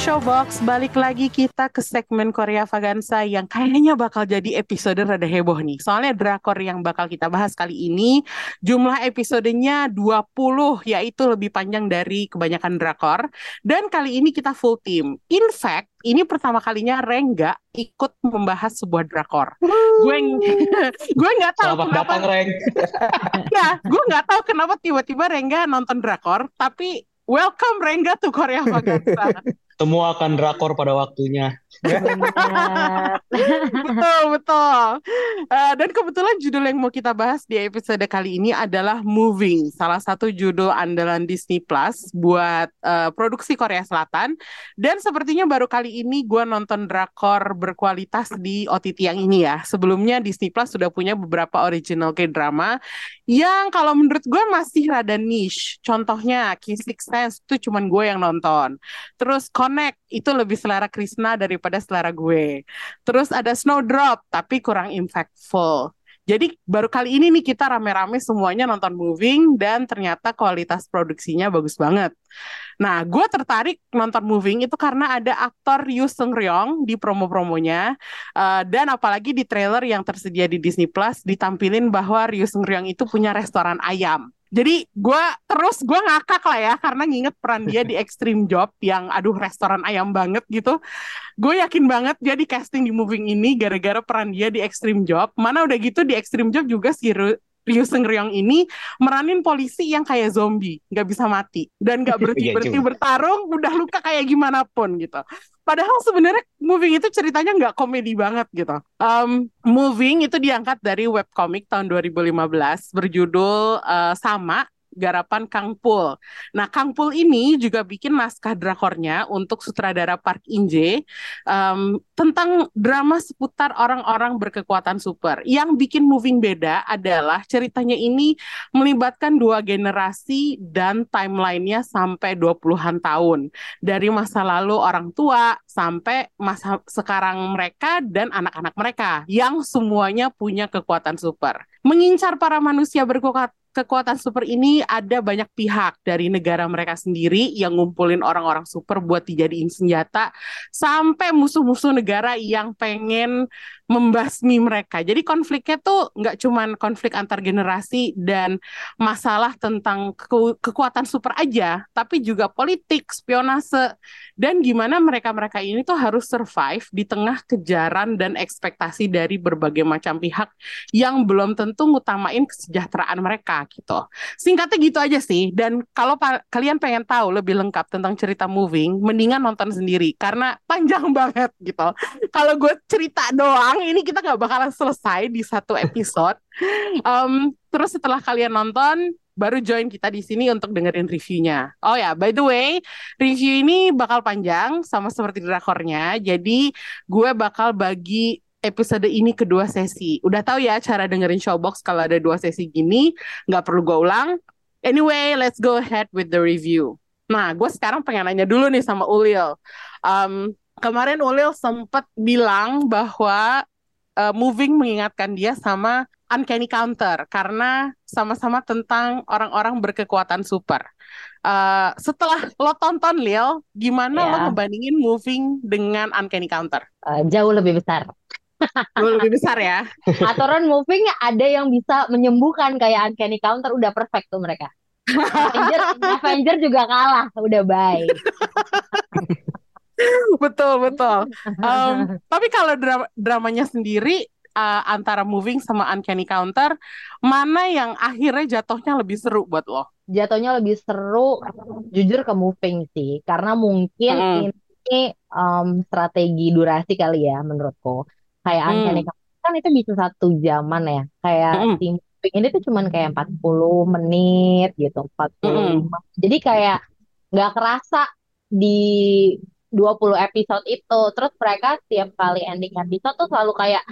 Showbox, balik lagi kita ke segmen Korea Vagansa yang kayaknya bakal jadi episode rada heboh nih. Soalnya drakor yang bakal kita bahas kali ini jumlah episodenya 20 yaitu lebih panjang dari kebanyakan drakor dan kali ini kita full team. In fact, ini pertama kalinya Rengga ikut membahas sebuah drakor. Gue gue nggak tahu Selamat kenapa datang, Reng. ya, gue nggak tahu kenapa tiba-tiba Rengga nonton drakor, tapi welcome Rengga to Korea Vagansa. Semua akan drakor pada waktunya. Betul betul. Eh, dan kebetulan judul yang mau kita bahas di episode kali ini adalah Moving salah satu judul andalan Disney Plus buat eh, produksi Korea Selatan. Dan sepertinya baru kali ini gue nonton drakor berkualitas di OTT yang ini ya. Sebelumnya Disney Plus sudah punya beberapa original K-drama yang kalau menurut gue masih rada niche. Contohnya Kiss Six Sense itu cuman gue yang nonton. Terus Connect itu lebih selera Krishna daripada selera gue Terus ada Snowdrop, tapi kurang impactful. Jadi baru kali ini nih kita rame-rame semuanya nonton Moving dan ternyata kualitas produksinya bagus banget. Nah, gue tertarik nonton Moving itu karena ada aktor Yoo Seung Ryong di promo-promonya Eh, dan apalagi di trailer yang tersedia di Disney Plus ditampilin bahwa Yoo Seung Ryong itu punya restoran ayam. Jadi gue terus gue ngakak lah ya karena nginget peran dia di Extreme Job yang aduh restoran ayam banget gitu. Gue yakin banget dia di casting di moving ini gara-gara peran dia di Extreme Job. Mana udah gitu di Extreme Job juga si Ru- Ryu Seung Ryong ini meranin polisi yang kayak zombie, nggak bisa mati dan nggak berhenti berhenti Iya juga. bertarung, udah luka kayak gimana pun gitu. Padahal sebenarnya moving itu ceritanya nggak komedi banget gitu. Um, moving itu diangkat dari webcomic tahun 2015 berjudul eh, sama garapan Kang Pul. Nah, Kang Pul ini juga bikin naskah drakornya untuk sutradara Park In-jae em, tentang drama seputar orang-orang berkekuatan super. Yang bikin moving beda adalah ceritanya ini melibatkan dua generasi dan timelinenya sampai 20-an tahun. Dari masa lalu orang tua sampai masa sekarang mereka dan anak-anak mereka yang semuanya punya kekuatan super. Mengincar para manusia berkekuatan kekuatan super ini ada banyak pihak dari negara mereka sendiri yang ngumpulin orang-orang super buat dijadiin senjata sampai musuh-musuh negara yang pengen membasmi mereka. Jadi konfliknya tuh nggak cuman konflik antar generasi dan masalah tentang keku- kekuatan super aja, tapi juga politik, spionase, dan gimana mereka-mereka ini tuh harus survive di tengah kejaran dan ekspektasi dari berbagai macam pihak yang belum tentu ngutamain kesejahteraan mereka gitu. Singkatnya gitu aja sih. Dan kalau kalian pengen tahu lebih lengkap tentang cerita Moving, mendingan nonton sendiri karena panjang banget gitu. Kalau gue cerita doang, ini kita nggak bakalan selesai di satu episode. Em, terus setelah kalian nonton, baru join kita di sini untuk dengerin reviewnya. Oh ya, by the way, review ini bakal panjang sama seperti drakornya. Jadi gue bakal bagi episode ini ke dua sesi. Udah tahu ya cara dengerin Showbox kalau ada dua sesi gini, nggak perlu gue ulang. Anyway, let's go ahead with the review. Nah, gue sekarang pengen nanya dulu nih sama Ulil. Um, kemarin Ulil sempat bilang bahwa uh, Moving mengingatkan dia sama Uncanny Counter karena sama-sama tentang orang-orang berkekuatan super. Uh, setelah lo tonton Lil, gimana lo Ya. ngebandingin Moving dengan Uncanny Counter? Eh, jauh lebih besar. Jauh lebih besar ya. Aturan moving ada yang bisa menyembuhkan kayak Uncanny Counter udah perfect tuh mereka. Avenger, Avenger juga kalah, udah baik. betul betul. Um, tapi kalau dra dramanya sendiri uh, antara Moving sama Uncanny Counter, mana yang akhirnya jatuhnya lebih seru buat lo? Jatuhnya lebih seru, jujur ke Moving sih, karena mungkin Mm-mm. ini um, strategi durasi kali ya menurutku. Kayak Hmm. Counter kan itu bisa satu jaman ya, kayak Mm-mm. si Moving ini tuh cuman kayak 40 menit gitu, 45. Jadi kayak nggak kerasa di 20 episode itu. Terus mereka tiap kali ending episode tuh selalu kayak,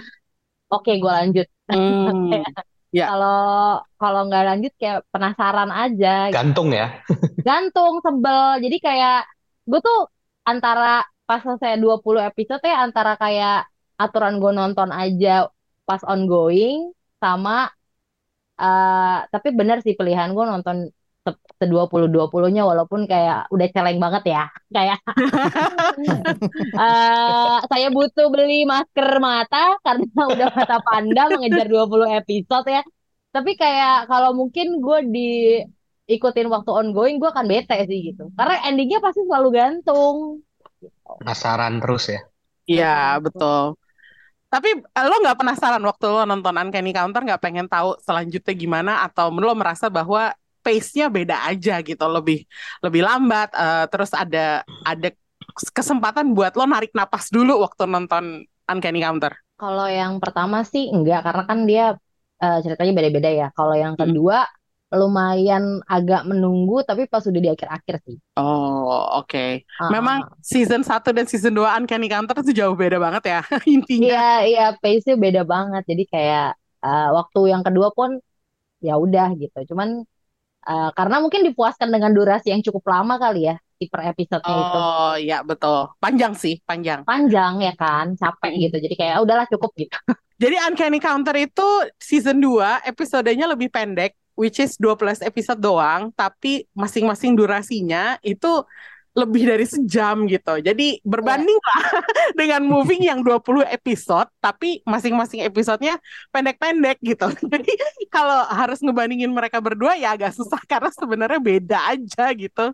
oke gue lanjut. Hmm. Ya. Kalau kalau nggak lanjut kayak penasaran aja, Gantung ya. gantung, sebel. Jadi kayak gue tuh antara pas selesai 20 episode ya antara kayak aturan gue nonton aja pas ongoing sama eh tapi bener sih pilihan gue nonton se 20 20-nya walaupun kayak udah celeng banget ya. Kayak eh saya butuh beli masker mata karena udah mata panda mengejar 20 episode ya. Tapi kayak kalau mungkin gue diikutin waktu ongoing gue akan bete sih gitu. Karena endingnya pasti selalu gantung. Penasaran terus ya. Iya, betul. Tapi eh, lo nggak penasaran waktu lo nonton Uncanny Counter nggak pengen tahu selanjutnya gimana atau lo merasa bahwa pace-nya beda aja gitu, lebih lebih lambat, eh, terus ada ada kesempatan buat lo narik napas dulu waktu nonton Uncanny Counter. Kalau yang pertama sih enggak karena kan dia eh, ceritanya beda-beda ya. Kalau yang Hmm. Lumayan agak menunggu tapi pas udah di akhir-akhir sih. Oh, oke. Ah, Memang ah, ah. season 1 dan season 2 Uncanny Counter itu jauh beda banget ya intinya. Iya, iya, pace-nya beda banget. Jadi kayak eh, waktu yang kedua pun ya udah gitu. Cuman eh, karena mungkin dipuaskan dengan durasi yang cukup lama kali ya di per episode-nya itu. Oh, iya betul. Panjang sih, panjang. Panjang ya kan, capek Mm. gitu. Jadi kayak "Ah, udahlah cukup gitu. Jadi Uncanny Counter itu season 2 episodenya lebih pendek, which is 12 episode doang, tapi masing-masing durasinya itu lebih dari sejam gitu. Jadi berbanding lah dengan moving yang 20 episode, tapi masing-masing episodenya pendek-pendek gitu. Jadi kalau harus ngebandingin mereka berdua ya agak susah karena sebenarnya beda aja gitu.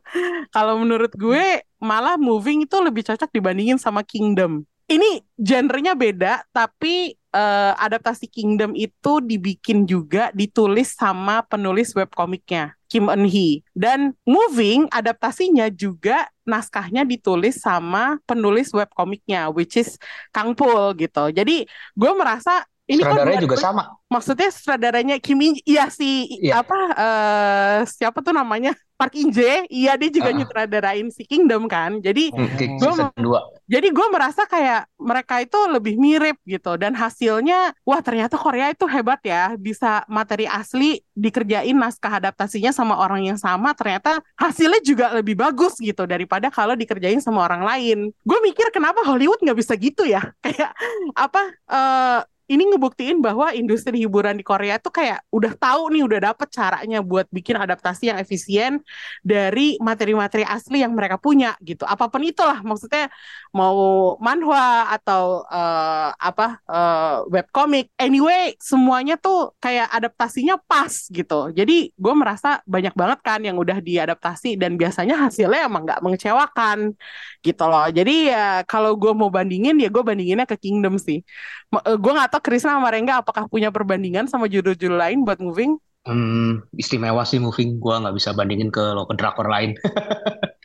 Kalau menurut gue malah moving itu lebih cocok dibandingin sama Kingdom. Ini genrenya beda, tapi eh, adaptasi Kingdom itu dibikin juga ditulis sama penulis webkomiknya Kim Eun Hee. Dan Moving adaptasinya juga naskahnya ditulis sama penulis webkomiknya, which is Kang Pul gitu. Jadi gue merasa ini Sutradaranya juga sama. Maksudnya sutradaranya Kim In, iya si Iya. apa eh siapa tuh namanya Park In Jae, iya dia juga Ah. nyutradarain si Kingdom kan. Jadi Hmm, Gua 2. jadi gue merasa kayak mereka itu lebih mirip gitu dan hasilnya wah ternyata Korea itu hebat ya bisa materi asli dikerjain naskah adaptasinya sama orang yang sama ternyata hasilnya juga lebih bagus gitu daripada kalau dikerjain sama orang lain. Gue mikir kenapa Hollywood nggak bisa gitu ya kayak apa eh ini ngebuktiin bahwa industri hiburan di Korea tuh kayak udah tahu nih udah dapet caranya buat bikin adaptasi yang efisien dari materi-materi asli yang mereka punya gitu. Apa pun itulah maksudnya mau manhwa atau eh, apa eh, webcomic. Anyway, semuanya tuh kayak adaptasinya pas gitu. Jadi gue merasa banyak banget kan yang udah diadaptasi dan biasanya hasilnya emang nggak mengecewakan gitu loh. Jadi ya kalau gue mau bandingin ya gue bandinginnya ke Kingdom sih. Gue nggak tahu Krisna sama Rengga apakah punya perbandingan sama judul-judul lain buat moving? Hmm, istimewa sih moving. Gua nggak bisa bandingin ke lo ke drakor lain.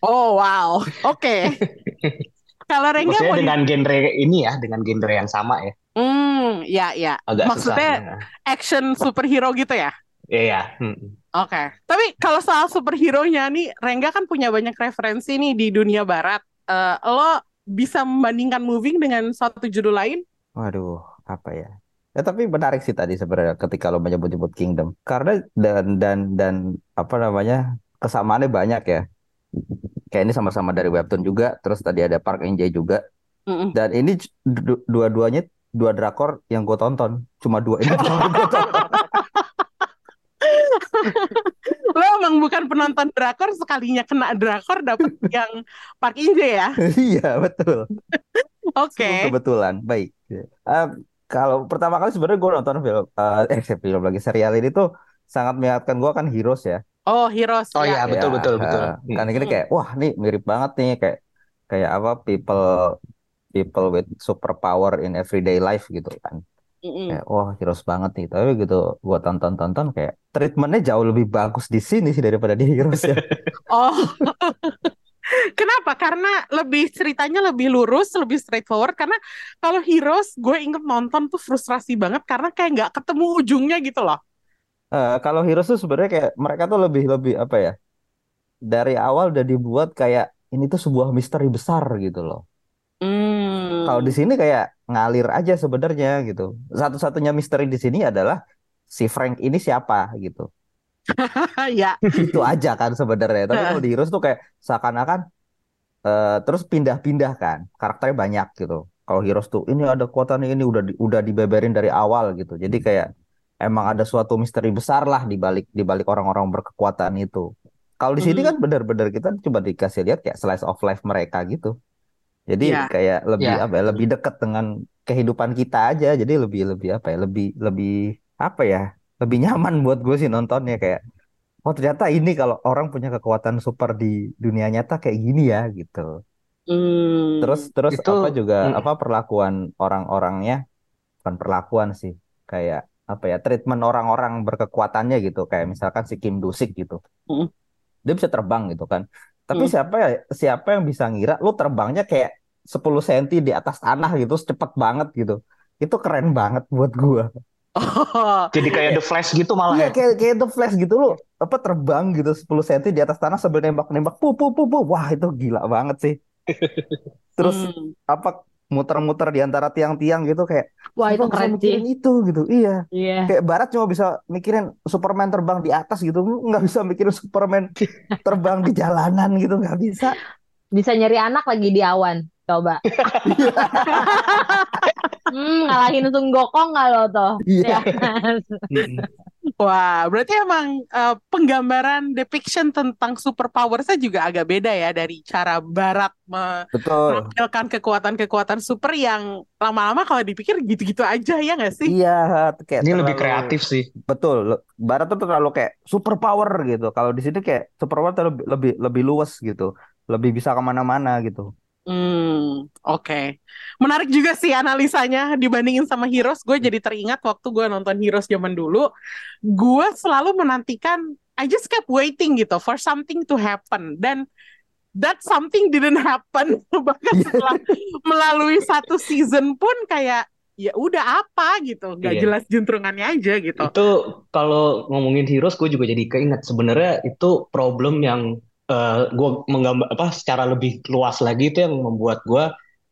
Oh wow, oke. Kalau Rengga Maksudnya mau di- dengan genre ini ya, dengan genre yang sama ya. Hmm, ya ya. Agak Maksudnya susah. action superhero gitu ya? Iya, ya. Hmm. Oke. Tapi kalau soal superhero-nya nih, Rengga kan punya banyak referensi nih di dunia barat. Eh, lo bisa membandingkan moving dengan suatu judul lain? Waduh, apa ya? Ya tapi menarik sih tadi sebenarnya ketika lo menyebut-nyebut Kingdom. Karena dan dan dan apa namanya kesamaannya banyak ya. Kayak ini sama-sama dari webtoon juga. Terus tadi ada Park In Jae juga. Mm-mm. Dan ini dua-duanya dua drakor yang gue tonton. Cuma dua ini. Lo emang bukan penonton drakor, sekalinya kena drakor dapet yang Park In Jae ya? Iya betul. Oke. Kebetulan. Baik. Eh, kalau pertama kali sebenarnya gue nonton film eh eh film lagi serial ini tuh sangat mengingatkan gue kan Heroes ya. Oh, Heroes Oh ya. iya, betul Ya, betul betul. eh, kan ini kayak wah nih mirip banget nih kayak kayak apa people people with superpower in everyday life gitu kan. Kayak wah heroes banget nih. Tapi gitu gua tonton-tonton kayak treatmentnya jauh lebih bagus di sini sih daripada di Heroes ya. Oh, kenapa? Karena lebih ceritanya lebih lurus, lebih straightforward. Karena kalau Heroes, gue inget nonton tuh frustrasi banget karena kayak nggak ketemu ujungnya gitu loh. Eh, kalau Heroes tuh sebenarnya kayak mereka tuh lebih lebih apa ya? Dari awal udah dibuat kayak ini tuh sebuah misteri besar gitu loh. Kalau di Hmm, sini kayak ngalir aja sebenarnya gitu. Satu-satunya misteri di sini adalah si Frank ini siapa gitu. ya. Itu aja kan sebenarnya. Tapi kalau di Heroes tuh kayak seakan-akan eh, terus pindah-pindah kan. Karakternya banyak gitu. Kalau Heroes tuh ini ada kekuatan ini udah di- udah dibeberin dari awal gitu. Jadi kayak emang ada suatu misteri besar lah di balik di balik orang-orang berkekuatan itu. Kalau di sini Hmm, kan benar-benar kita coba dikasih lihat kayak slice of life mereka gitu. Jadi ya. kayak lebih Ya, apa ya, lebih dekat dengan kehidupan kita aja. Jadi lebih lebih apa ya, lebih lebih apa ya, lebih nyaman buat gue sih nontonnya kayak oh ternyata ini kalau orang punya kekuatan super di dunia nyata kayak gini ya gitu. Terus Hmm, terus itu apa juga mm, apa perlakuan orang-orangnya? Bukan perlakuan sih kayak apa ya treatment orang-orang berkekuatannya gitu. Kayak misalkan si Kim Dusik gitu. Hmm, dia bisa terbang gitu kan. Tapi hmm. siapa ya siapa yang bisa ngira lu terbangnya kayak 10 cm di atas tanah gitu cepet banget gitu. Itu keren banget buat gua Oh, jadi kayak The Flash gitu malah iya ya. kayak kayak The Flash gitu lu apa terbang gitu 10 cm di atas tanah sambil nembak-nembak pu pu pu pu wah itu gila banget sih terus hmm. apa muter-muter di antara tiang-tiang gitu kayak Wah, itu keren sih. mikirin itu gitu iya Iya. kayak Barat cuma bisa mikirin Superman terbang di atas gitu nggak bisa mikirin Superman terbang di jalanan gitu nggak bisa Bisa nyari anak lagi di awan. Coba. Hmm, ngalahin Sung Gokong nggak lo tuh? iya Ya kan? Wah, berarti emang eh, penggambaran depiction tentang superpowersnya juga agak beda ya dari cara Barat menampilkan kekuatan-kekuatan super yang lama-lama kalau dipikir gitu-gitu aja ya nggak sih? iya kayak Ini lebih terlalu kreatif sih. betul Barat tuh terlalu kayak super power gitu kalau di sini kayak super power tuh lebih lebih lebih luas gitu lebih bisa ke mana-mana gitu Hmm, oke. Menarik juga sih analisanya dibandingin sama Heroes. Gue jadi teringat waktu gue nonton Heroes zaman dulu, gue selalu menantikan, I just kept waiting gitu for something to happen. Dan that something didn't happen. Bahkan setelah melalui satu season pun kayak ya udah apa gitu, nggak Iya. jelas juntrungannya aja gitu. Itu kalau ngomongin Heroes, gue juga jadi keinget sebenarnya itu problem yang eh, gue menggambar apa secara lebih luas lagi itu yang membuat gue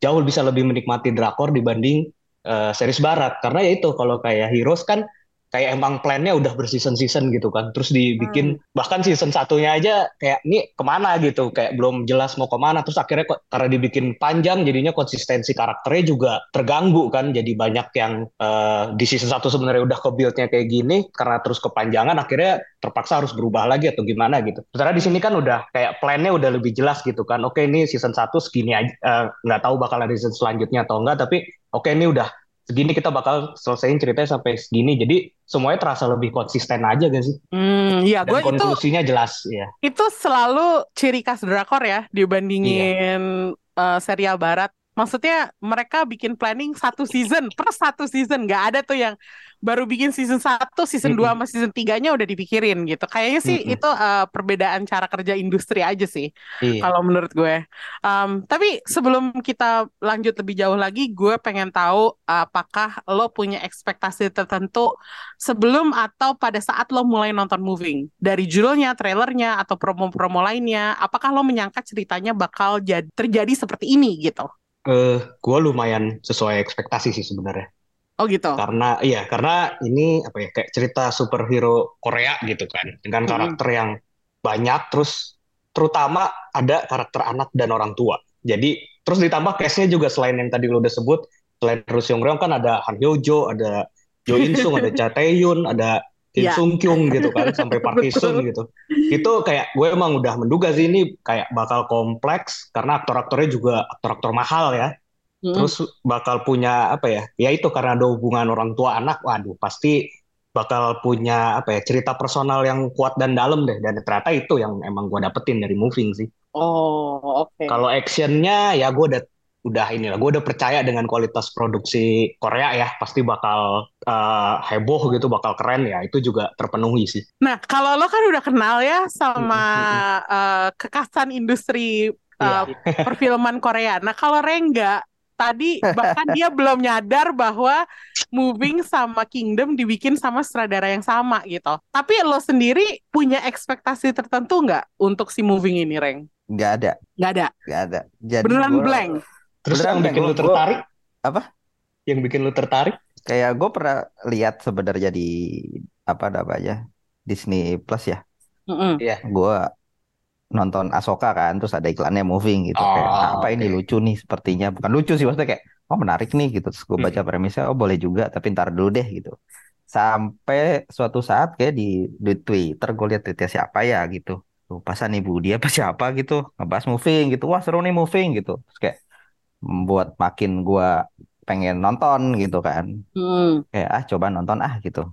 jauh bisa lebih menikmati drakor dibanding eh, series barat. Karena ya itu kalau kayak Heroes kan kayak emang plannya udah berseason-season gitu kan. Terus dibikin bahkan season satunya aja kayak ini ke mana? gitu. Kayak belum jelas mau ke mana. Terus akhirnya kok karena dibikin panjang jadinya konsistensi karakternya juga terganggu kan. Jadi banyak yang eh, di season satu sebenarnya udah ke build-nya kayak gini karena terus kepanjangan akhirnya terpaksa harus berubah lagi atau gimana gitu. Sementara di sini kan udah kayak plannya udah lebih jelas gitu kan. Oke ini season 1 segini aja eh, nggak tahu bakal ada season selanjutnya atau enggak tapi oke ini udah segini kita bakal selesaiin ceritanya sampai segini. Jadi semuanya terasa lebih konsisten aja gak sih? Hmm, iya, Dan gue itu konklusinya jelas ya. itu selalu ciri khas drakor ya Iya. dibandingin eh, serial barat. Maksudnya mereka bikin planning satu season per satu season nggak ada tuh yang baru bikin season 1, season 2 Mm-mm. sama season 3-nya udah dipikirin gitu. Kayaknya sih Mm-mm. itu eh, perbedaan cara kerja industri aja sih Iya. kalau menurut gue. Um, tapi sebelum kita lanjut lebih jauh lagi, gue pengen tahu apakah lo punya ekspektasi tertentu sebelum atau pada saat lo mulai nonton Moving. Dari judulnya, trailernya, atau promo-promo lainnya, apakah lo menyangka ceritanya bakal jad- terjadi seperti ini gitu? Eh, gue lumayan sesuai ekspektasi sih sebenarnya. Oh gitu. Karena iya, karena ini apa ya kayak cerita superhero Korea gitu kan, dengan Mm-mm. karakter yang banyak, terus terutama ada karakter anak dan orang tua. Jadi terus ditambah cast-nya juga selain yang tadi lo udah sebut, selain Ru Seung Ryong kan ada Han Hyo Jo, ada Jo In Sung, ada Cha Tae Yoon, ada Kim Ya. Sung Kyung gitu kan, sampai Park Ki Sun Betul. gitu. Itu kayak gue emang udah menduga sih ini kayak bakal kompleks karena aktor-aktornya juga aktor-aktor mahal ya. Mm-mm. Terus bakal punya apa ya? Ya itu karena ada hubungan orang tua anak, waduh pasti bakal punya apa ya cerita personal yang kuat dan dalam deh. Dan ternyata itu yang emang gue dapetin dari moving sih. Oh, oke. Kalau actionnya ya gue udah udah inilah gue udah percaya dengan kualitas produksi Korea ya pasti bakal eh, heboh gitu bakal keren ya itu juga terpenuhi sih. Nah, kalau lo kan udah kenal ya sama Mm, eh, kekasan industri eh, Iya. perfilman Korea. Nah, kalau Rengga tadi bahkan dia belum nyadar bahwa Moving sama Kingdom dibikin sama sutradara yang sama gitu. Tapi lo sendiri punya ekspektasi tertentu nggak untuk si Moving ini, Reng? Nggak ada, Nggak ada. nggak ada. Jadi Beneran gua- blank. Terus Beneran yang bikin lu Gua- gua- tertarik? apa? Yang bikin lu tertarik? Kayak gue pernah lihat sebenarnya di apa namanya Disney Plus ya. Mm-mm. Gue nonton Ahsoka kan, terus ada iklannya moving gitu. Kayak Oh, "Ah, apa ini oke. lucu nih sepertinya. Bukan lucu sih maksudnya kayak oh menarik nih gitu. Terus gue baca Hmm. premisnya oh boleh juga, tapi ntar dulu deh gitu. Sampai suatu saat kayak di di Twitter gue lihat tweetnya siapa ya gitu. Lupasan ibu dia apa siapa gitu ngebahas moving gitu. Wah seru nih moving gitu. Terus kayak membuat makin gue pengen nonton gitu kan. Mm. Kayak ah coba nonton ah gitu.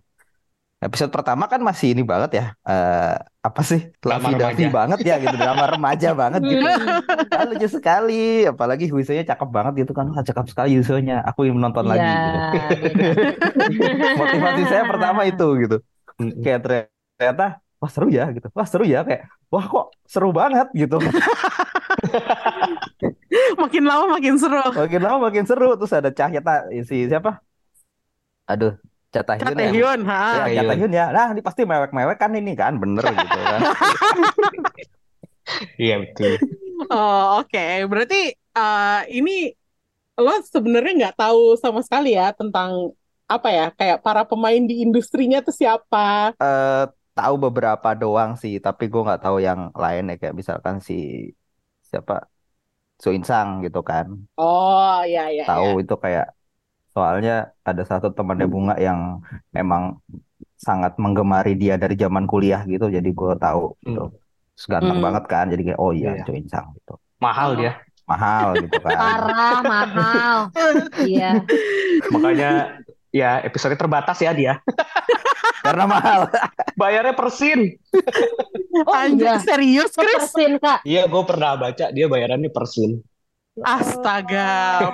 Episode pertama kan masih ini banget ya. eh apa sih? Lovey-dovey remaja. banget ya gitu. Drama remaja banget gitu. Hmm. Ah, lucu sekali. Apalagi Huisonya cakep banget gitu kan. Wah cakep sekali Huisonya. Aku ingin menonton lagi Iya, gitu. Motivasi saya pertama itu gitu. Kayak ternyata wah seru ya gitu. Wah seru ya kayak wah kok seru banget gitu. Makin lama makin seru. Makin lama makin seru. Terus ada Cahya Ta- si siapa? Aduh, Cha Kak Taehyun ya. Taehyun, Ya, ha. Taehyun. Taehyun ya. Nah, ini pasti mewek-mewek kan ini kan, bener gitu kan. Iya betul. Oh, oke. Berarti eh, ini lo sebenarnya nggak tahu sama sekali ya tentang apa ya, kayak para pemain di industrinya tuh siapa. Eh, tahu beberapa doang sih, tapi gue nggak tahu yang lain ya kayak misalkan si siapa So Insang gitu kan. Oh, ya ya ya. Tahu itu kayak soalnya ada satu temannya Bunga yang emang sangat menggemari dia dari zaman kuliah gitu, jadi gue tahu gitu. Terus ganteng Hmm. banget kan, jadi kayak oh iya Iya. So Insang gitu. Mahal dia. Mahal gitu kan. Parah, mahal. Iya. Makanya ya episode terbatas ya dia. Karena mahal. Bayarnya per scene. Oh Anjir, iya. serius, Chris? Persin, Kak. Iya, gue pernah baca dia bayarannya per scene. Astaga.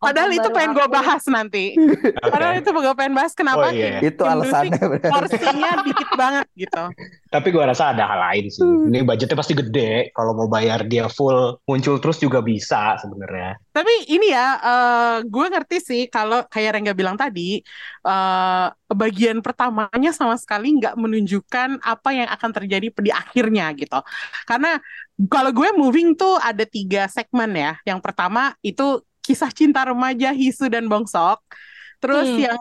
Oh, Padahal itu pengen gue bahas nanti. Padahal itu gue pengen bahas Oh, kenapa iya. Itu alasannya. porsinya dikit banget gitu. Tapi gue rasa ada hal lain sih. Ini budgetnya pasti gede. Kalau mau bayar dia full muncul terus juga bisa sebenarnya. Tapi ini ya, eh, gue ngerti sih kalau kayak Rengga bilang tadi, eh, bagian pertamanya sama sekali nggak menunjukkan apa yang akan terjadi di akhirnya gitu. Karena kalau gue moving tuh ada tiga segmen ya. Yang pertama itu kisah cinta remaja Hisu dan Bongsok. Terus Hmm. yang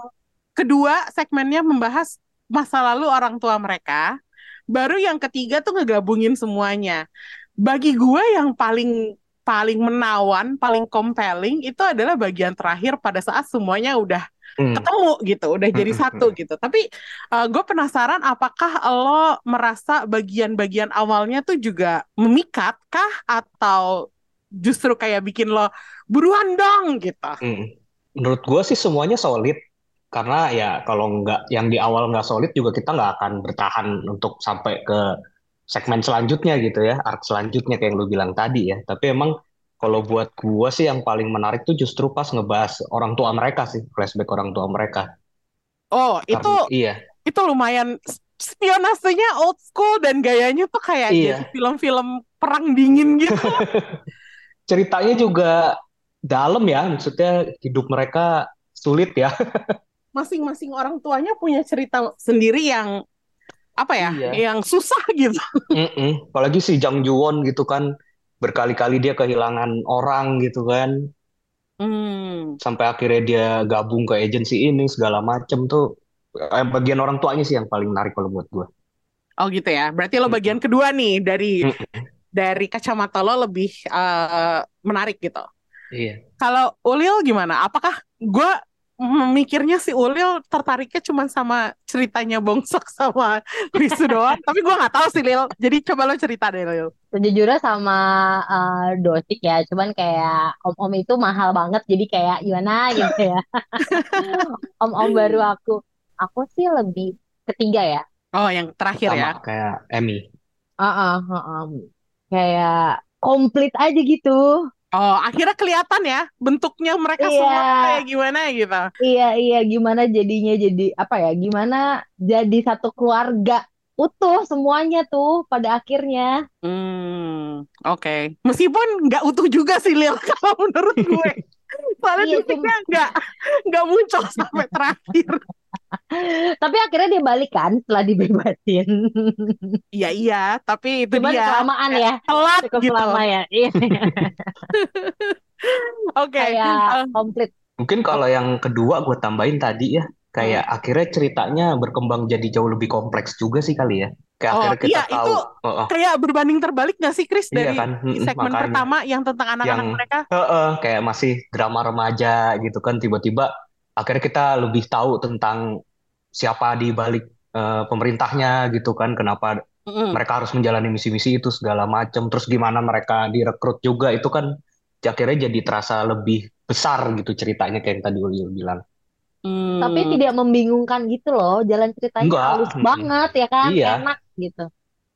kedua segmennya membahas masa lalu orang tua mereka. Baru yang ketiga tuh ngegabungin semuanya. Bagi gue yang paling paling menawan, paling compelling itu adalah bagian terakhir pada saat semuanya udah Hmm. ketemu gitu, udah jadi Hmm, satu gitu. Tapi gue penasaran apakah lo merasa bagian-bagian awalnya tuh juga memikat kah atau justru kayak bikin lo buruan dong gitu. Hmm. Menurut gue sih semuanya solid. Karena ya kalau nggak yang di awal nggak solid juga kita nggak akan bertahan untuk sampai ke segmen selanjutnya gitu ya, arc selanjutnya kayak yang lu bilang tadi ya. Tapi emang kalau buat gua sih yang paling menarik tuh justru pas ngebahas orang tua mereka sih, flashback orang tua mereka. Oh, itu Karena iya, itu lumayan spionasenya old school dan gayanya tuh kayak Iya. jadi film-film perang dingin gitu. ceritanya juga dalam ya, maksudnya hidup mereka sulit ya. Masing-masing orang tuanya punya cerita sendiri yang apa ya, Iya. yang susah gitu. Mm-mm. Apalagi si Jang Ju-won gitu kan, berkali-kali dia kehilangan orang gitu kan. Hmm. sampai akhirnya dia gabung ke agensi ini segala macem tuh eh, bagian orang tuanya sih yang paling menarik kalau buat gue. Oh gitu ya. Berarti lo bagian kedua nih dari dari kacamata lo lebih eh, menarik gitu. Iya. Kalau Ulil gimana? Apakah gue mikirnya si Ulil tertariknya cuma sama ceritanya Bongsok sama Risu doang? Tapi gue nggak tahu sih Lil. Jadi coba lo cerita deh Lil. Sejujurnya sama eh, Dosik ya, cuman kayak om-om itu mahal banget, jadi kayak gimana gitu ya. Om-om baru aku, aku sih lebih ketiga ya. Oh yang terakhir ya. Sama kayak Emmy. Heeh, heeh. Kayak komplit aja gitu. Oh, akhirnya kelihatan ya bentuknya mereka Iya. semua kayak gimana gitu. Iya, iya, gimana jadinya jadi apa ya? Gimana jadi satu keluarga utuh semuanya tuh pada akhirnya. Hmm, oke. Meskipun nggak utuh juga sih Lil kalau menurut gue. Soalnya Iya, titiknya nggak nggak muncul sampai terakhir. Tapi akhirnya dia balik kan setelah dibebasin. Iya iya, tapi itu Cuman dia kelamaan ya. telat Cukup gitu. lama ya. Iya. Oke. Kayak eh, komplit. Mungkin kalau yang kedua gue tambahin tadi ya, kayak Hmm. akhirnya ceritanya berkembang jadi jauh lebih kompleks juga sih kali ya. Kayak Oh, akhirnya kita iya, tahu, itu Oh, oh. kayak berbanding terbalik nggak sih Chris Iya dari kan, di Mm-mm, segmen makanya. pertama yang tentang anak-anak Yang- mereka? Heeh, kayak masih drama remaja gitu kan, tiba-tiba akhirnya kita lebih tahu tentang siapa di balik eh, pemerintahnya gitu kan, kenapa Mm-mm. mereka harus menjalani misi-misi itu segala macam, terus gimana mereka direkrut juga itu kan akhirnya jadi terasa lebih besar gitu ceritanya kayak yang tadi Ulil bilang. Hmm. Tapi tidak membingungkan gitu loh. Jalan ceritanya Enggak, halus mm-mm. banget ya kan. Iya. Enak gitu.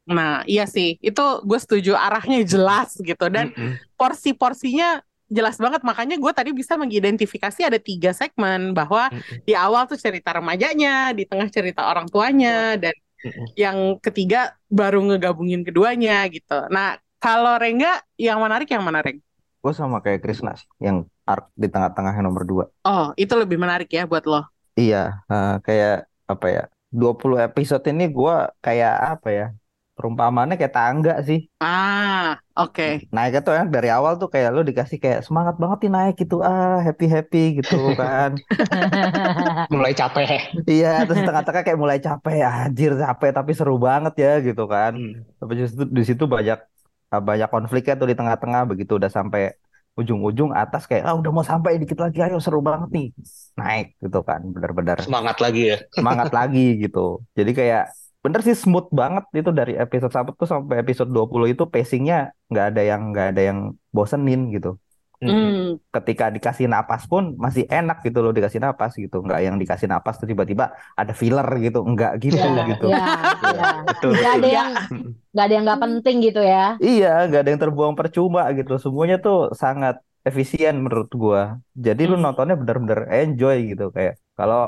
Nah, iya sih. Itu gue setuju arahnya jelas gitu. Dan Mm-mm. porsi-porsinya jelas banget. Makanya gue tadi bisa mengidentifikasi ada tiga segmen. Bahwa di awal tuh cerita remajanya, di tengah cerita orang tuanya, dan Mm-mm. yang ketiga baru ngegabungin keduanya gitu. Nah, kalau Rengga, yang menarik yang mana Reng? Gue sama kayak Krisna sih, yang arc di tengah-tengah yang nomor dua. Oh, itu lebih menarik ya buat lo. Iya, eh, kayak apa ya? 20 episode ini gua kayak apa ya? Perumpamannya kayak tangga sih. Ah, oke. Naiknya tuh enak dari awal tuh kayak lu dikasih kayak semangat banget nih naik gitu. Ah, happy-happy gitu kan. Mulai capek. Iya, terus tengah-tengah kayak mulai capek. Anjir, capek tapi seru banget ya gitu kan. Hmm. Tapi justru di situ banyak banyak konfliknya tuh di tengah-tengah begitu udah sampai ujung-ujung atas kayak ah udah mau sampai dikit lagi ayo seru banget nih. Naik gitu kan. Benar-benar Semangat lagi ya. semangat lagi gitu. Jadi kayak bener sih smooth banget itu dari episode 1 tuh sampai episode 20 itu pacingnya nggak ada yang nggak ada yang bosenin gitu. Hmm. Ketika dikasih napas pun masih enak gitu loh dikasih napas gitu. Nggak yang dikasih napas tuh tiba-tiba ada filler gitu. Enggak gitu Iya, gitu. iya, iya. Betul. Nggak ada yang nggak ada yang nggak penting gitu ya. Iya, nggak ada yang terbuang percuma gitu. Semuanya tuh sangat efisien menurut gua. Jadi lu Hmm. nontonnya bener-bener enjoy gitu kayak. Kalau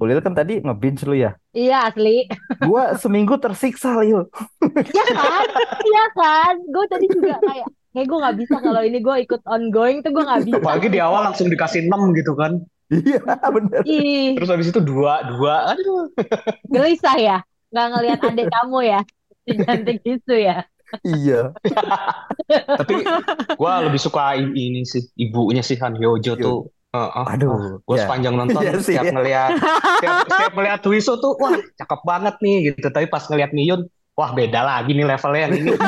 Ulil kan tadi nge-binge lu ya. Iya asli. Gua seminggu tersiksa Lil. Iya kan? Iya kan? Gue tadi juga kayak kayak gue nggak bisa kalau ini gue ikut ongoing tuh gue nggak bisa. Apalagi di awal langsung dikasih 6 gitu kan. Iya, bener. Ih, Terus habis itu dua, dua. Aduh. gelisah ya. Nggak ngelihat adik kamu ya. Cantik itu ya. Iya. Tapi gua lebih suka ini sih, ibunya sih Han Hyojo tuh. Heeh. Aduh, Gue ya. sepanjang nonton Iya sih, setiap ya. ngeliat setiap, setiap ngeliat Wiso tuh wah cakep banget nih gitu. Tapi pas ngeliat Miyun, wah beda lagi nih levelnya yang ini.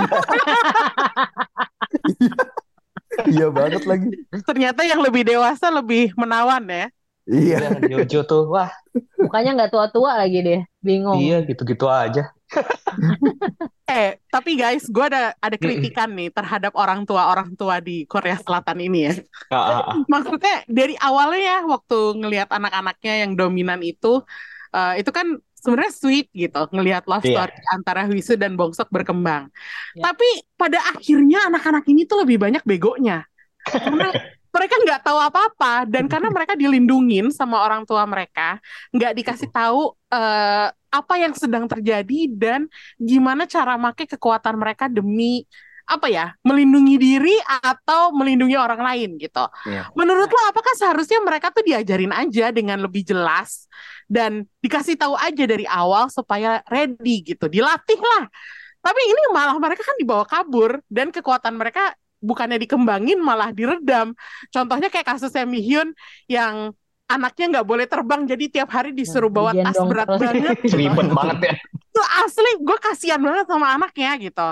Iya banget lagi. Ternyata yang lebih dewasa lebih menawan ya. Iya. Han Hyojo tuh wah Mukanya nggak tua-tua lagi deh. Bingung. iya gitu-gitu aja. Eh, tapi guys, gue ada ada kritikan nih terhadap orang tua orang tua di Korea Selatan ini ya. Ah, ah, ah. Maksudnya dari awalnya ya waktu ngelihat anak-anaknya yang dominan itu, eh, itu kan sebenarnya sweet gitu ngelihat love Iya. story antara Wisu dan Bongsok berkembang. Ya. Tapi pada akhirnya anak-anak ini tuh lebih banyak begonya. Karena mereka nggak tahu apa-apa dan karena mereka dilindungin sama orang tua mereka, nggak dikasih tahu eh, apa yang sedang terjadi dan gimana cara make kekuatan mereka demi apa ya melindungi diri atau melindungi orang lain gitu. Iya. Menurut lo apakah seharusnya mereka tuh diajarin aja dengan lebih jelas dan dikasih tahu aja dari awal supaya ready gitu, dilatih lah. Tapi ini malah mereka kan dibawa kabur dan kekuatan mereka bukannya dikembangin malah diredam. Contohnya kayak kasusnya Mihyun yang anaknya nggak boleh terbang jadi tiap hari disuruh bawa tas Digendong berat terus. banget. Ribet banget ya. Itu asli gue kasihan banget sama anaknya gitu.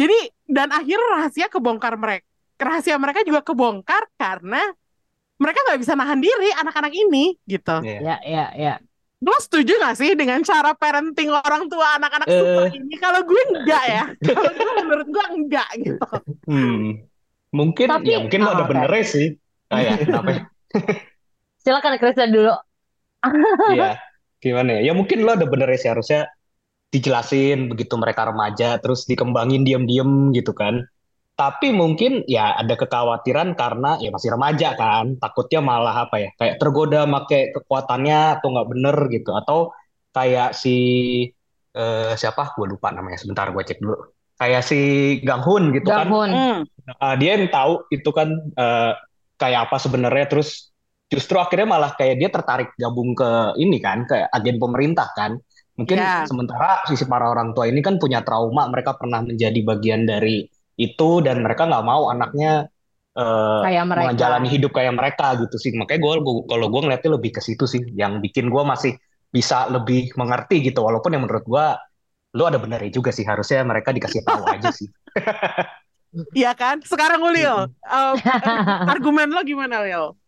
Jadi dan akhirnya rahasia kebongkar mereka. Rahasia mereka juga kebongkar karena mereka nggak bisa nahan diri anak-anak ini gitu. Iya. Ya, ya, ya. Lo setuju gak sih dengan cara parenting orang tua anak-anak Eh. super ini? Kalau gue enggak ya. Kalau gue menurut gue enggak gitu. Hmm. Mungkin Tapi- ya mungkin lo ada Ah, oke. benernya sih. Ah, ya, kenapa ya? Silakan Kristen dulu. Iya. Gimana ya? Ya mungkin lo ada benernya sih harusnya dijelasin begitu mereka remaja terus dikembangin diam-diam gitu kan. Tapi mungkin ya ada kekhawatiran karena ya masih remaja kan, takutnya malah apa ya, kayak tergoda make kekuatannya atau nggak bener gitu, atau kayak si eh, siapa? Gue lupa namanya. Sebentar gue cek dulu. Kayak si Gang Hun gitu kan. Ganghun. Hmm. Uh, dia yang tahu itu kan uh, kayak apa sebenarnya terus justru akhirnya malah kayak dia tertarik gabung ke ini kan ke agen pemerintah kan mungkin Ya. sementara sisi para orang tua ini kan punya trauma mereka pernah menjadi bagian dari itu dan mereka nggak mau anaknya uh, Kayak mereka. menjalani hidup kayak mereka gitu sih makanya gue kalau gue ngeliatnya lebih ke situ sih yang bikin gue masih bisa lebih mengerti gitu walaupun yang menurut gue lu ada benernya juga sih harusnya mereka dikasih tahu aja sih Iya kan? Sekarang Lil, um, argumen lo gimana Lil?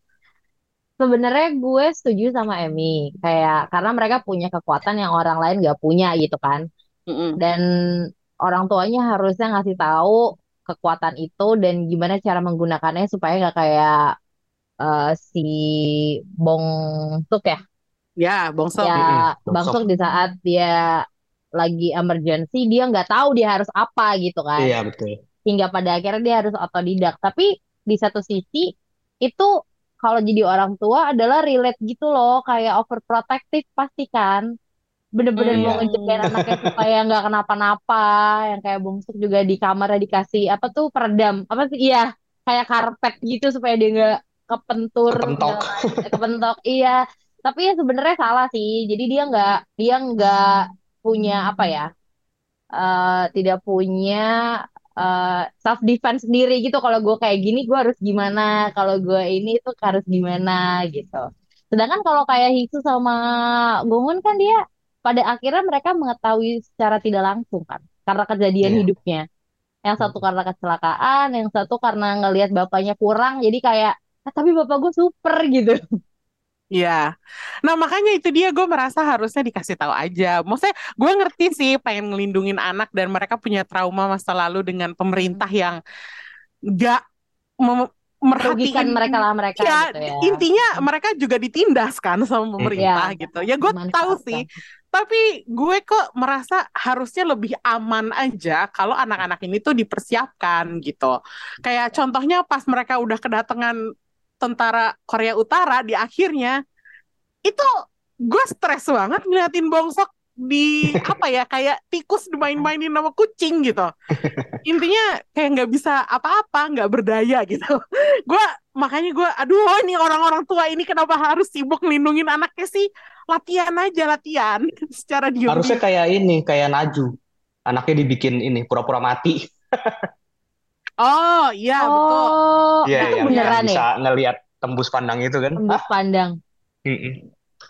Sebenarnya gue setuju sama Emmy, kayak karena mereka punya kekuatan yang orang lain gak punya gitu kan. Mm-mm. Dan orang tuanya harusnya ngasih tahu kekuatan itu dan gimana cara menggunakannya supaya nggak kayak eh, si Bong Suk ya. Ya, Bongsok. Ya, Bong. Suk di saat dia lagi emergency dia nggak tahu dia harus apa gitu kan. iya betul hingga pada akhirnya dia harus otodidak. Tapi di satu sisi itu kalau jadi orang tua adalah relate gitu loh, kayak overprotective pasti kan. Bener-bener Hmm, mau iya. ngejagain anaknya supaya nggak kenapa-napa, yang kayak bungsuk juga di kamarnya dikasih apa tuh peredam, apa sih? Iya, kayak karpet gitu supaya dia nggak kepentur, Kepentok. macam. kepentok. Iya, tapi ya sebenarnya salah sih. Jadi dia nggak dia nggak punya apa ya? eh tidak punya self defense sendiri gitu kalau gue kayak gini gue harus gimana kalau gue ini tuh harus gimana gitu sedangkan kalau kayak Hisu sama Gongun kan dia pada akhirnya mereka mengetahui secara tidak langsung kan karena kejadian Iya. hidupnya yang satu karena kecelakaan yang satu karena ngelihat bapaknya kurang jadi kayak "Ah, tapi bapak gue super gitu Iya. Nah, makanya itu dia gue merasa harusnya dikasih tahu aja. Maksudnya gue ngerti sih pengen ngelindungin anak dan mereka punya trauma masa lalu dengan pemerintah yang gak merhatiin mereka lah mereka Iya, gitu ya intinya mereka juga ditindas kan sama pemerintah Iya, gitu. Ya gue tahu sih, tapi gue kok merasa harusnya lebih aman aja kalau anak-anak ini tuh dipersiapkan gitu. Kayak contohnya pas mereka udah kedatangan tentara Korea Utara di akhirnya itu gue stres banget ngeliatin Bongsok di apa ya kayak tikus dimain-mainin sama kucing gitu intinya kayak nggak bisa apa-apa nggak berdaya gitu gue makanya gue aduh ini orang-orang tua ini kenapa harus sibuk ngelindungin anaknya sih latihan aja latihan secara diam Harusnya kayak ini, kayak Naju. Anaknya dibikin ini, pura-pura mati. oh iya betul oh Iya, itu yang, beneran yang ya bisa ngelihat tembus pandang itu kan. tembus pandang Mm-mm.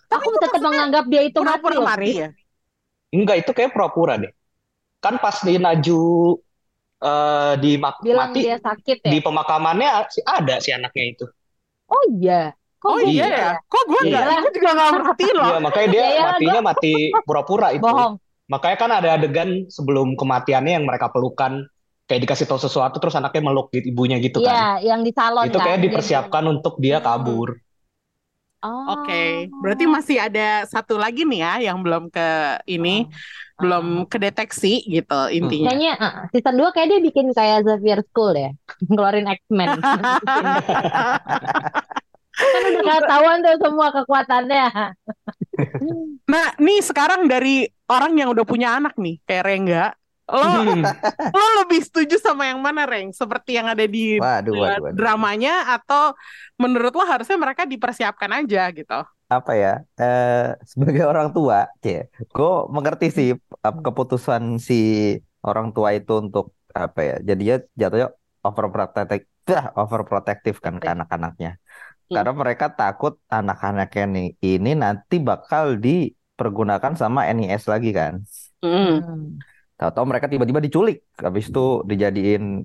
Tapi aku tetap menganggap dia itu mati pura-pura loh mati Pri. ya Enggak, itu kayak pura-pura deh. Kan pas di Naju eh, di mak- bilang mati, dia sakit ya di pemakamannya si- ada si anaknya itu. oh iya kok oh gue iya ya kok gue nggak Iya. gue juga merhatiin loh Iya, makanya dia Iya, iya, matinya mati pura-pura itu. bohong Makanya kan ada adegan sebelum kematiannya yang mereka pelukan, kayak dikasih tahu sesuatu terus anaknya meluk di ibunya gitu kan. iya yang di salon Itu kan kayak dipersiapkan untuk dia Hmm. kabur. oh Oke, berarti masih ada satu lagi nih ya yang belum ke ini, belum kedeteksi gitu intinya. Kayaknya uh, season 2 kayak dia bikin kayak Xavier School ya. Ngeluarin X-Men. kan udah ketahuan tuh semua kekuatannya. Nah, nih sekarang dari orang yang udah punya anak nih, kayak Rengga, lo Hmm. lo lebih setuju sama yang mana, Reng? Seperti yang ada di Waduh, uh, waduh, waduh. dramanya atau menurut lo harusnya mereka dipersiapkan aja gitu? Apa ya? Eh, sebagai orang tua, ya, gue mengerti sih eh, keputusan si orang tua itu untuk apa ya? Jadinya jatuhnya overprotective, overprotective kan ke anak-anaknya. Hmm. Karena mereka takut anak-anaknya nih ini nanti bakal dipergunakan sama NIS lagi kan. Mm. Hmm. Tahu-tahu mereka tiba-tiba diculik, habis itu dijadiin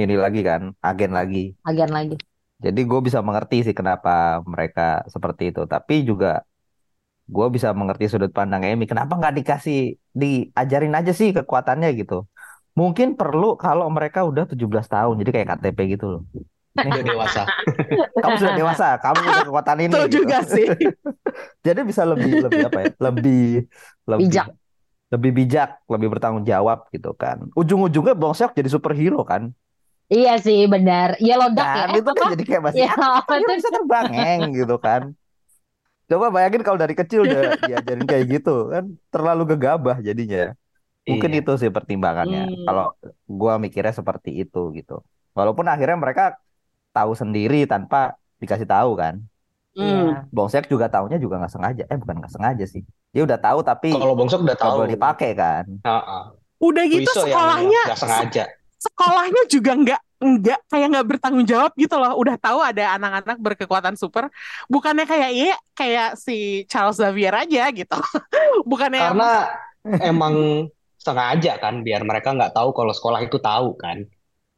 ini lagi kan, agen lagi. Agen lagi. Jadi gue bisa mengerti sih kenapa mereka seperti itu. Tapi juga gue bisa mengerti sudut pandang Emi. Kenapa nggak dikasih, diajarin aja sih kekuatannya gitu. Mungkin perlu kalau mereka udah 17 tahun. Jadi kayak KTP gitu loh. Udah Nih, dewasa. kamu sudah dewasa, kamu punya kekuatan ini Betul gitu. juga sih. Jadi bisa lebih lebih apa ya? Lebih lebih Bijak. lebih bijak, lebih bertanggung jawab gitu kan. Ujung-ujungnya Bongsok jadi superhero kan. Iya sih benar. Iya lodak ya. Kan Eh, itu kan jadi kayak masih Iya, ah, tuh? bisa terbang eng gitu kan. Coba bayangin kalau dari kecil udah diajarin kayak gitu kan terlalu gegabah jadinya. Mungkin Iya. itu sih pertimbangannya. Hmm. Kalau gua mikirnya seperti itu gitu. Walaupun akhirnya mereka tahu sendiri tanpa dikasih tahu kan. Iya. Bongsek juga taunya juga nggak sengaja. Eh bukan nggak sengaja sih. Dia udah tahu tapi Kalau Bongsok udah tahu. boleh dipakai kan. Heeh. Udah gitu Wiso yang sekolahnya nggak sengaja. Sekolahnya juga nggak nggak kayak nggak bertanggung jawab gitu loh. Udah tahu ada anak-anak berkekuatan super, bukannya kayak iya kayak si Charles Xavier aja gitu. Bukannya yang- Karena emang sengaja kan biar mereka nggak tahu kalau sekolah itu tahu kan.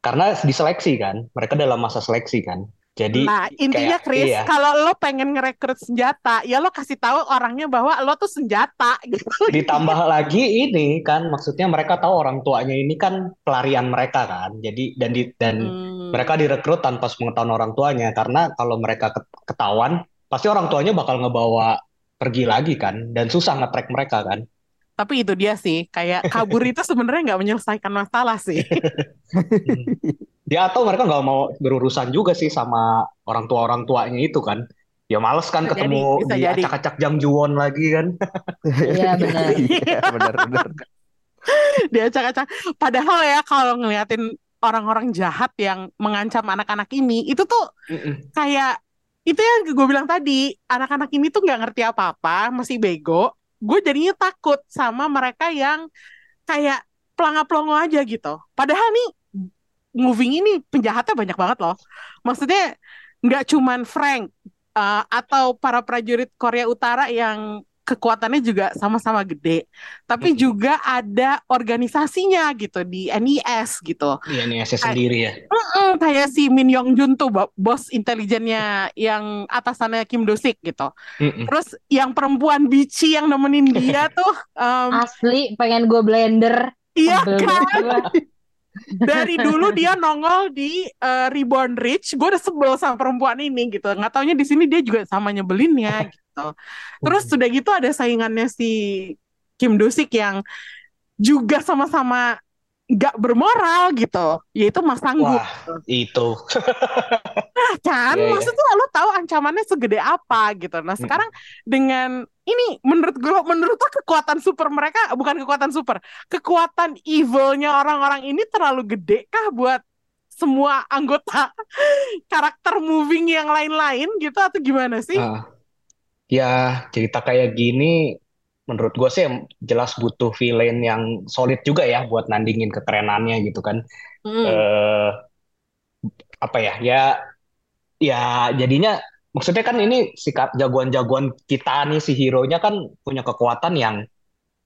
Karena diseleksi kan. Mereka dalam masa seleksi kan. Jadi Nah, intinya kayak- Chris, iya. kalau lo pengen ngerekrut senjata, ya lo kasih tahu orangnya bahwa lo tuh senjata gitu. ditambah lagi ini kan maksudnya mereka tahu orang tuanya ini kan pelarian mereka kan. Jadi dan di, dan Hmm. mereka direkrut tanpa sepengetahuan orang tuanya karena kalau mereka ket- ketahuan pasti orang tuanya bakal ngebawa pergi lagi kan dan susah nge-track mereka kan. Tapi itu dia sih, kayak kabur itu sebenarnya nggak menyelesaikan masalah sih. Ya atau mereka nggak mau berurusan juga sih sama orang tua orang tuanya itu kan. Ya males kan Bisa ketemu jadi, bisa di jadi. acak-acak Jang Juwon lagi kan. Iya, benar. Iya benar benar. Dia acak-acak. Padahal ya kalau ngeliatin orang-orang jahat yang mengancam anak-anak ini, itu tuh Mm-mm. kayak itu yang gue bilang tadi, anak-anak ini tuh nggak ngerti apa-apa, masih bego. Gue jadinya takut sama mereka yang kayak pelangap-pelongo aja gitu. Padahal nih moving ini penjahatnya banyak banget loh. Maksudnya nggak cuman Frank uh, atau para prajurit Korea Utara yang kekuatannya juga sama-sama gede, tapi Mm-mm. juga ada organisasinya gitu di NIS gitu. Iya nih saya sendiri ya. Mm, kayak si Min Yong Jun tuh bo- bos intelijennya yang atasannya Kim Do Sik gitu. Mm-mm. Terus yang perempuan bici yang nemenin dia tuh um, Asli pengen gue blender. iya kan dari dulu dia nongol di uh, Reborn Rich. Gue udah sebel sama perempuan ini gitu. Nggak taunya di sini dia juga sama nyebelinnya gitu. Terus sudah gitu ada saingannya si Kim Do Sik yang juga sama-sama nggak bermoral gitu, yaitu Mas Sanggup. Wah, itu. Nah, kan, Iya, iya. maksudnya lo tahu ancamannya segede apa gitu. Nah, sekarang dengan ini menurut gue, menurut lo kekuatan super mereka bukan kekuatan super, kekuatan evilnya orang-orang ini terlalu gede kah buat semua anggota karakter moving yang lain-lain gitu atau gimana sih? Ah, ya cerita kayak gini menurut gue sih jelas butuh villain yang solid juga ya buat nandingin kekerenannya gitu kan. Hmm. eh apa ya ya ya jadinya maksudnya kan ini sikap jagoan-jagoan kita nih si hero-nya kan punya kekuatan yang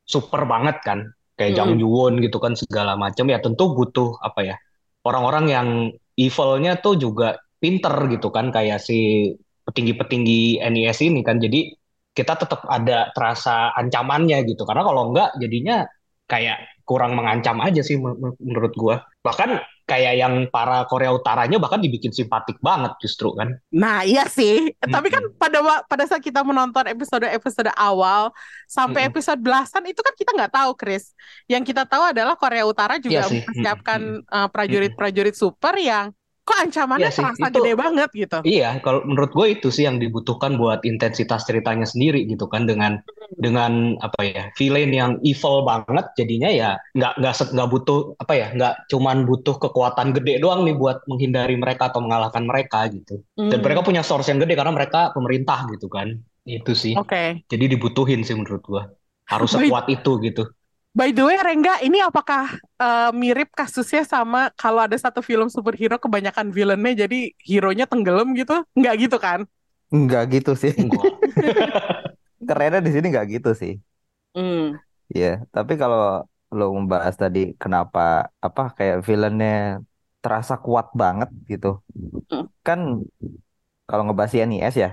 super banget kan kayak Jang Mm. Juwon gitu kan segala macam ya tentu butuh apa ya orang-orang yang evilnya tuh juga pinter gitu kan kayak si petinggi-petinggi NIS ini kan. Jadi kita tetap ada terasa ancamannya gitu. Karena kalau enggak jadinya kayak kurang mengancam aja sih men- men- menurut gua. Bahkan kayak yang para Korea Utaranya bahkan dibikin simpatik banget justru kan. Nah, iya sih. Tapi kan pada pada saat kita menonton episode-episode awal sampai Mm-mm. episode belasan itu kan kita nggak tahu, Chris. Yang kita tahu adalah Korea Utara juga Iya mempersiapkan uh, prajurit-prajurit super yang kok ancamannya sih, terasa itu- gede banget gitu. Iya, kalau menurut gue itu sih yang dibutuhkan buat intensitas ceritanya sendiri gitu kan dengan dengan apa ya villain yang evil banget jadinya ya nggak nggak nggak butuh apa ya nggak cuman butuh kekuatan gede doang nih buat menghindari mereka atau mengalahkan mereka gitu dan Hmm. mereka punya source yang gede karena mereka pemerintah gitu kan itu sih Oke. jadi dibutuhin sih menurut gue harus sekuat itu gitu By the way, Rengga, ini apakah uh, mirip kasusnya sama kalau ada satu film superhero kebanyakan villainnya jadi hero-nya tenggelam gitu? Nggak gitu kan? Enggak gitu sih. Enggak. Kerennya di sini nggak gitu sih. Hmm. Iya, tapi kalau lo membahas tadi kenapa apa kayak villainnya terasa kuat banget gitu. Mm. Kan kalau ngebahas NIS ya,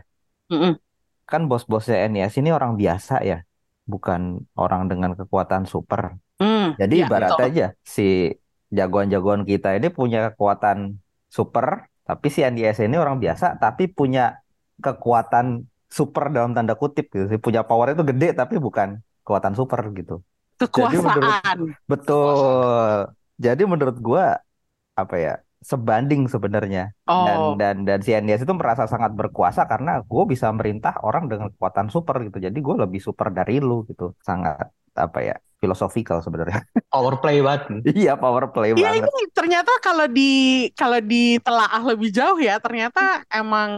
Mm-mm. kan bos-bosnya NIS ini orang biasa ya, bukan orang dengan kekuatan super. Hmm. Jadi Iya, ibarat betul. aja si jagoan-jagoan kita ini punya kekuatan super, tapi si NIS ini orang biasa tapi punya kekuatan super dalam tanda kutip gitu. Punya power itu gede tapi bukan kekuatan super gitu. kekuasaan. Betul. Jadi menurut gua apa ya? Sebanding sebenarnya. Dan Oh, dan dan si Endias itu merasa sangat berkuasa karena gue bisa merintah orang dengan kekuatan super gitu. Jadi gue lebih super dari lu gitu. Sangat apa ya? Philosophical sebenarnya. Power play banget. Iya, power play Iya banget. ini ternyata kalau di kalau ditelaah lebih jauh ya ternyata emang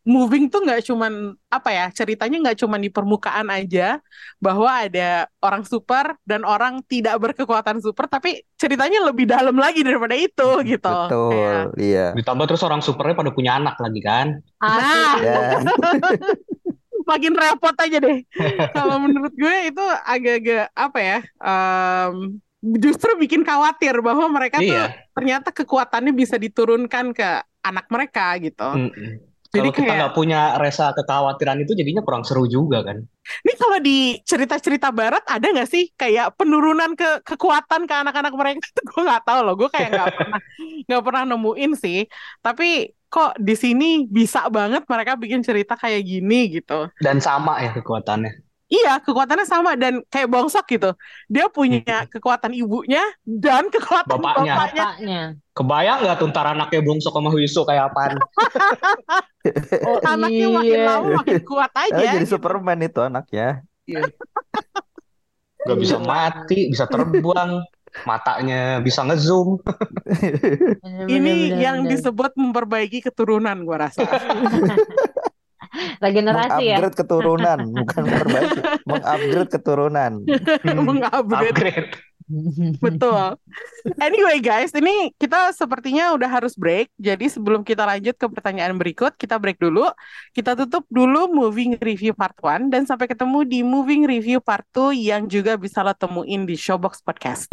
moving tuh nggak cuman apa ya ceritanya nggak cuman di permukaan aja bahwa ada orang super dan orang tidak berkekuatan super tapi ceritanya lebih dalam lagi daripada itu gitu. Kayak, Betul, iya. Ditambah terus orang supernya pada punya anak lagi kan. Nah, Ya. makin repot aja deh. Kalau menurut gue itu agak-agak apa ya? em, justru bikin khawatir bahwa mereka tuh Iya. ternyata kekuatannya bisa diturunkan ke anak mereka gitu. Mm-mm. Jadi Kalau kita kayak nggak punya rasa kekhawatiran itu jadinya kurang seru juga kan. ini kalau di cerita-cerita barat ada nggak sih kayak penurunan ke kekuatan ke anak-anak mereka? gue nggak tahu loh. Gue kayak nggak pernah nggak pernah nemuin sih. Tapi kok di sini bisa banget mereka bikin cerita kayak gini gitu. Dan sama ya kekuatannya. Iya, kekuatannya sama dan kayak bongsok gitu. Dia punya kekuatan ibunya dan kekuatan Bapaknya. bapaknya. Bapaknya. Kebayang nggak tuh ntar anaknya Bongsok sama Huiso kayak apaan? Oh Anaknya makin iya. lama makin kuat aja. jadi gitu. Superman itu anaknya. Gak bisa mati, bisa terbang, matanya bisa ngezoom. Ini bener, yang bener. disebut memperbaiki keturunan gua rasa. Regenerasi ya. Mengupgrade keturunan, bukan memperbaiki, mengupgrade keturunan. Mengupgrade. Upgrade. Betul. Anyway guys, ini kita sepertinya udah harus break. Jadi sebelum kita lanjut ke pertanyaan berikut, kita break dulu. Kita tutup dulu Moving Review Part 1 dan sampai ketemu di Moving Review Part 2 yang juga bisa lo temuin di Showbox Podcast.